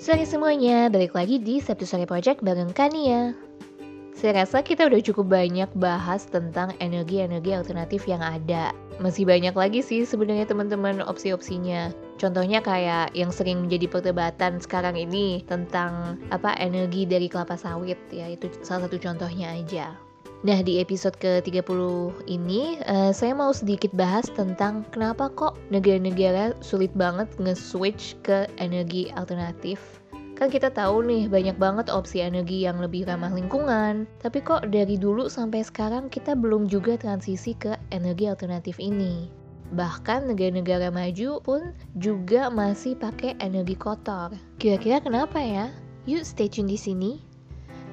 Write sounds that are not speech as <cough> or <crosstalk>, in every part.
Sore semuanya, balik lagi di Sabtu Sore Project bareng Kania. Saya rasa kita udah cukup banyak bahas tentang energi-energi alternatif yang ada. Masih banyak lagi sih sebenarnya teman-teman opsi-opsinya. Contohnya kayak yang sering menjadi perdebatan sekarang ini tentang apa energi dari kelapa sawit ya itu salah satu contohnya aja. Nah, di episode ke-30 ini, uh, saya mau sedikit bahas tentang kenapa kok negara-negara sulit banget nge-switch ke energi alternatif. Kan kita tahu nih, banyak banget opsi energi yang lebih ramah lingkungan, tapi kok dari dulu sampai sekarang kita belum juga transisi ke energi alternatif ini. Bahkan negara-negara maju pun juga masih pakai energi kotor. Kira-kira kenapa ya? Yuk stay tune di sini.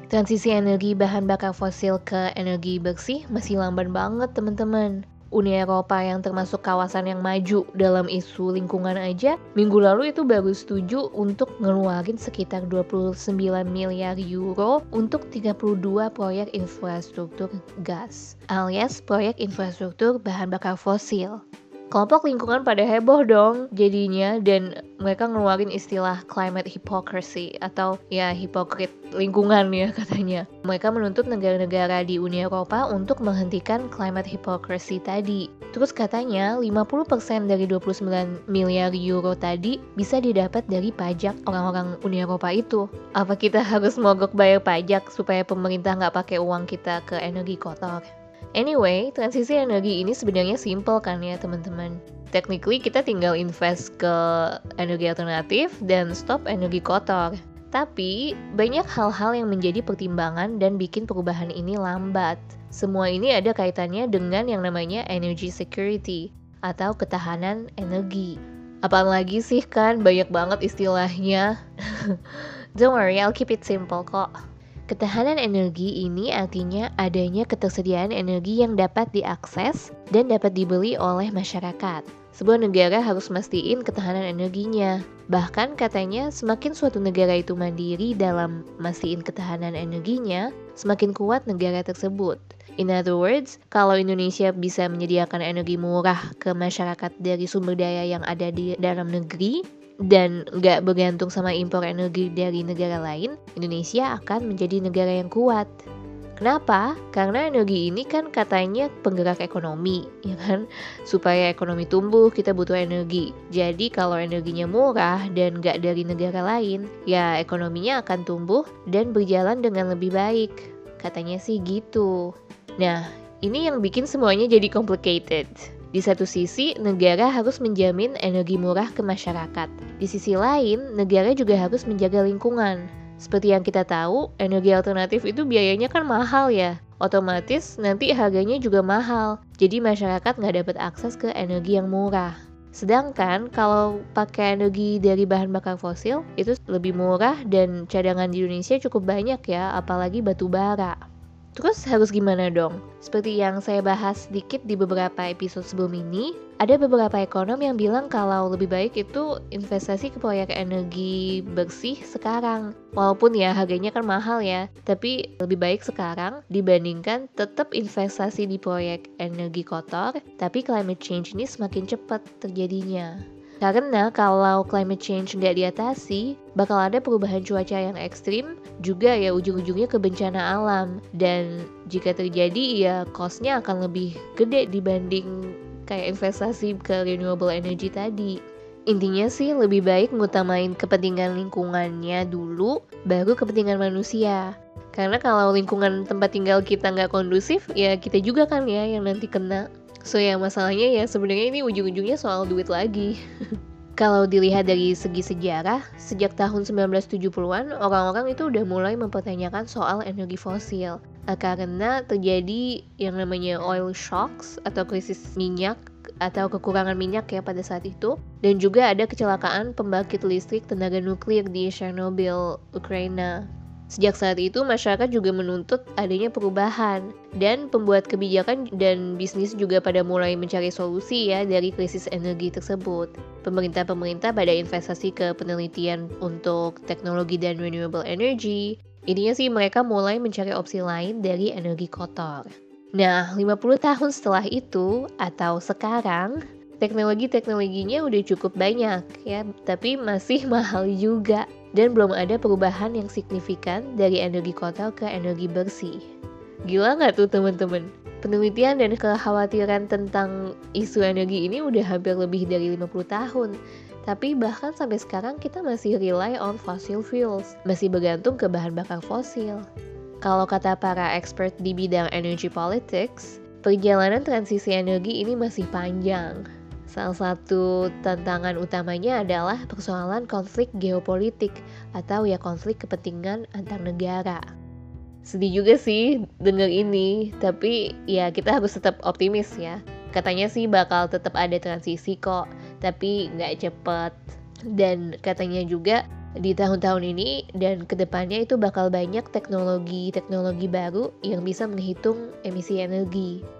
Transisi energi bahan bakar fosil ke energi bersih masih lamban banget teman-teman. Uni Eropa yang termasuk kawasan yang maju dalam isu lingkungan aja, minggu lalu itu baru setuju untuk ngeluarin sekitar 29 miliar euro untuk 32 proyek infrastruktur gas, alias proyek infrastruktur bahan bakar fosil. Kelompok lingkungan pada heboh dong jadinya dan mereka ngeluarin istilah climate hypocrisy atau ya hipokrit lingkungan ya <laughs> katanya. Mereka menuntut negara-negara di Uni Eropa untuk menghentikan climate hypocrisy tadi. Terus katanya 50% dari 29 miliar euro tadi bisa didapat dari pajak orang-orang Uni Eropa itu. Apa kita <laughs> harus mogok bayar pajak supaya pemerintah nggak pakai uang kita ke energi kotor? Anyway, transisi energi ini sebenarnya simple kan ya teman-teman. Technically kita tinggal invest ke energi alternatif dan stop energi kotor. Tapi banyak hal-hal yang menjadi pertimbangan dan bikin perubahan ini lambat. Semua ini ada kaitannya dengan yang namanya energy security atau ketahanan energi. Apaan lagi sih kan banyak banget istilahnya. <laughs> Don't worry, I'll keep it simple kok. Ketahanan energi ini artinya adanya ketersediaan energi yang dapat diakses dan dapat dibeli oleh masyarakat. Sebuah negara harus mastiin ketahanan energinya. Bahkan katanya semakin suatu negara itu mandiri dalam mastiin ketahanan energinya, semakin kuat negara tersebut. In other words, kalau Indonesia bisa menyediakan energi murah ke masyarakat dari sumber daya yang ada di dalam negeri, dan nggak bergantung sama impor energi dari negara lain, Indonesia akan menjadi negara yang kuat. Kenapa? Karena energi ini kan katanya penggerak ekonomi, ya kan? Supaya ekonomi tumbuh, kita butuh energi. Jadi kalau energinya murah dan nggak dari negara lain, ya ekonominya akan tumbuh dan berjalan dengan lebih baik. Katanya sih gitu. Nah, ini yang bikin semuanya jadi complicated. Di satu sisi, negara harus menjamin energi murah ke masyarakat. Di sisi lain, negara juga harus menjaga lingkungan. Seperti yang kita tahu, energi alternatif itu biayanya kan mahal ya. Otomatis nanti harganya juga mahal. Jadi masyarakat nggak dapat akses ke energi yang murah. Sedangkan kalau pakai energi dari bahan bakar fosil itu lebih murah dan cadangan di Indonesia cukup banyak ya, apalagi batu bara. Terus harus gimana dong? Seperti yang saya bahas sedikit di beberapa episode sebelum ini, ada beberapa ekonom yang bilang kalau lebih baik itu investasi ke proyek energi bersih sekarang. Walaupun ya harganya kan mahal ya, tapi lebih baik sekarang dibandingkan tetap investasi di proyek energi kotor, tapi climate change ini semakin cepat terjadinya. Karena kalau climate change nggak diatasi, bakal ada perubahan cuaca yang ekstrim, juga ya ujung-ujungnya ke bencana alam. Dan jika terjadi ya costnya akan lebih gede dibanding kayak investasi ke renewable energy tadi. Intinya sih lebih baik ngutamain kepentingan lingkungannya dulu, baru kepentingan manusia. Karena kalau lingkungan tempat tinggal kita nggak kondusif, ya kita juga kan ya yang nanti kena. So ya masalahnya ya sebenarnya ini ujung-ujungnya soal duit lagi. <laughs> Kalau dilihat dari segi sejarah, sejak tahun 1970-an, orang-orang itu udah mulai mempertanyakan soal energi fosil. Eh, karena terjadi yang namanya oil shocks atau krisis minyak atau kekurangan minyak ya pada saat itu dan juga ada kecelakaan pembangkit listrik tenaga nuklir di Chernobyl, Ukraina Sejak saat itu, masyarakat juga menuntut adanya perubahan, dan pembuat kebijakan dan bisnis juga pada mulai mencari solusi ya dari krisis energi tersebut. Pemerintah-pemerintah pada investasi ke penelitian untuk teknologi dan renewable energy. Ininya sih mereka mulai mencari opsi lain dari energi kotor. Nah, 50 tahun setelah itu atau sekarang, teknologi-teknologinya udah cukup banyak ya, tapi masih <laughs> mahal juga. Dan belum ada perubahan yang signifikan dari energi kotor ke energi bersih. Gila nggak tuh teman-teman? Penelitian dan kekhawatiran tentang isu energi ini udah hampir lebih dari 50 tahun. Tapi bahkan sampai sekarang kita masih rely on fossil fuels, masih bergantung ke bahan bakar fosil. Kalau kata para expert di bidang energy politics, perjalanan transisi energi ini masih panjang. Salah satu tantangan utamanya adalah persoalan konflik geopolitik atau ya konflik kepentingan antar negara. Sedih juga sih denger ini, tapi ya kita harus tetap optimis ya. Katanya sih bakal tetap ada transisi kok, tapi nggak cepet. Dan katanya juga di tahun-tahun ini dan ke depannya itu bakal banyak teknologi-teknologi baru yang bisa menghitung emisi energi.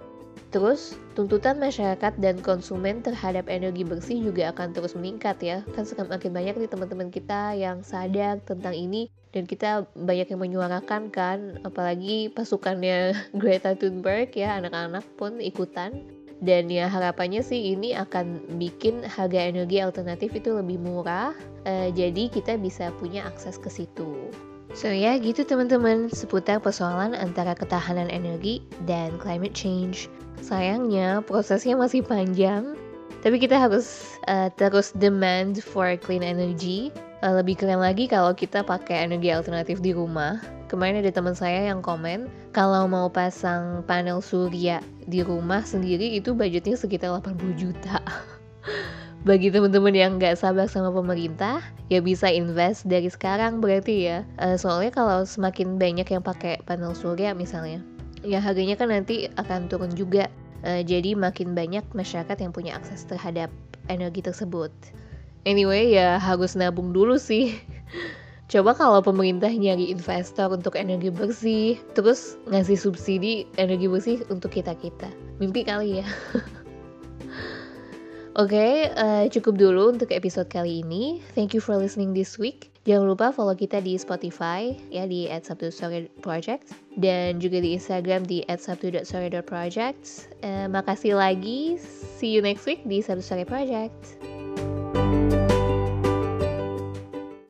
Terus, tuntutan masyarakat dan konsumen terhadap energi bersih juga akan terus meningkat ya. Kan semakin banyak nih teman-teman kita yang sadar tentang ini dan kita banyak yang menyuarakan kan, apalagi pasukannya <laughs> Greta Thunberg ya, anak-anak pun ikutan. Dan ya harapannya sih ini akan bikin harga energi alternatif itu lebih murah, uh, jadi kita bisa punya akses ke situ. So ya gitu teman-teman seputar persoalan antara ketahanan energi dan climate change. Sayangnya prosesnya masih panjang, tapi kita harus uh, terus demand for clean energy. Uh, lebih keren lagi kalau kita pakai energi alternatif di rumah. Kemarin ada teman saya yang komen kalau mau pasang panel surya di rumah sendiri itu budgetnya sekitar 80 juta. <laughs> Bagi teman-teman yang nggak sabar sama pemerintah, ya bisa invest dari sekarang berarti ya. Uh, soalnya kalau semakin banyak yang pakai panel surya misalnya, ya harganya kan nanti akan turun juga. Uh, jadi makin banyak masyarakat yang punya akses terhadap energi tersebut. Anyway, ya harus nabung dulu sih. <laughs> Coba kalau pemerintah nyari investor untuk energi bersih, terus ngasih subsidi energi bersih untuk kita-kita. Mimpi kali ya. <laughs> Oke, okay, uh, eh, cukup dulu untuk episode kali ini. Thank you for listening this week. Jangan lupa follow kita di Spotify ya di @sabtu_story_project dan juga di Instagram di @sabtu.story.project. Uh, makasih lagi. See you next week di Sabtu Story Project.